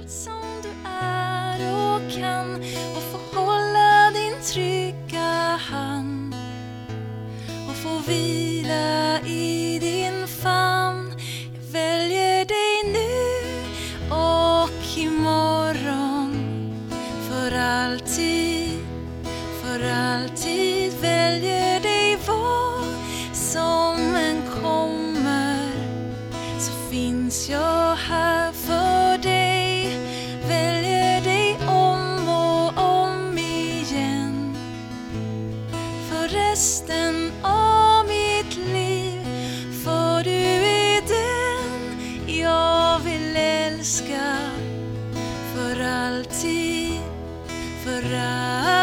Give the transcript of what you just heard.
allt som du är och kan och få hålla din trygga hand. Och få vila i din famn. Jag väljer dig nu och imorgon. För alltid, för alltid väljer dig vad som än kommer. Så finns jag här. resten av mitt liv. För du är den jag vill älska för alltid, för alltid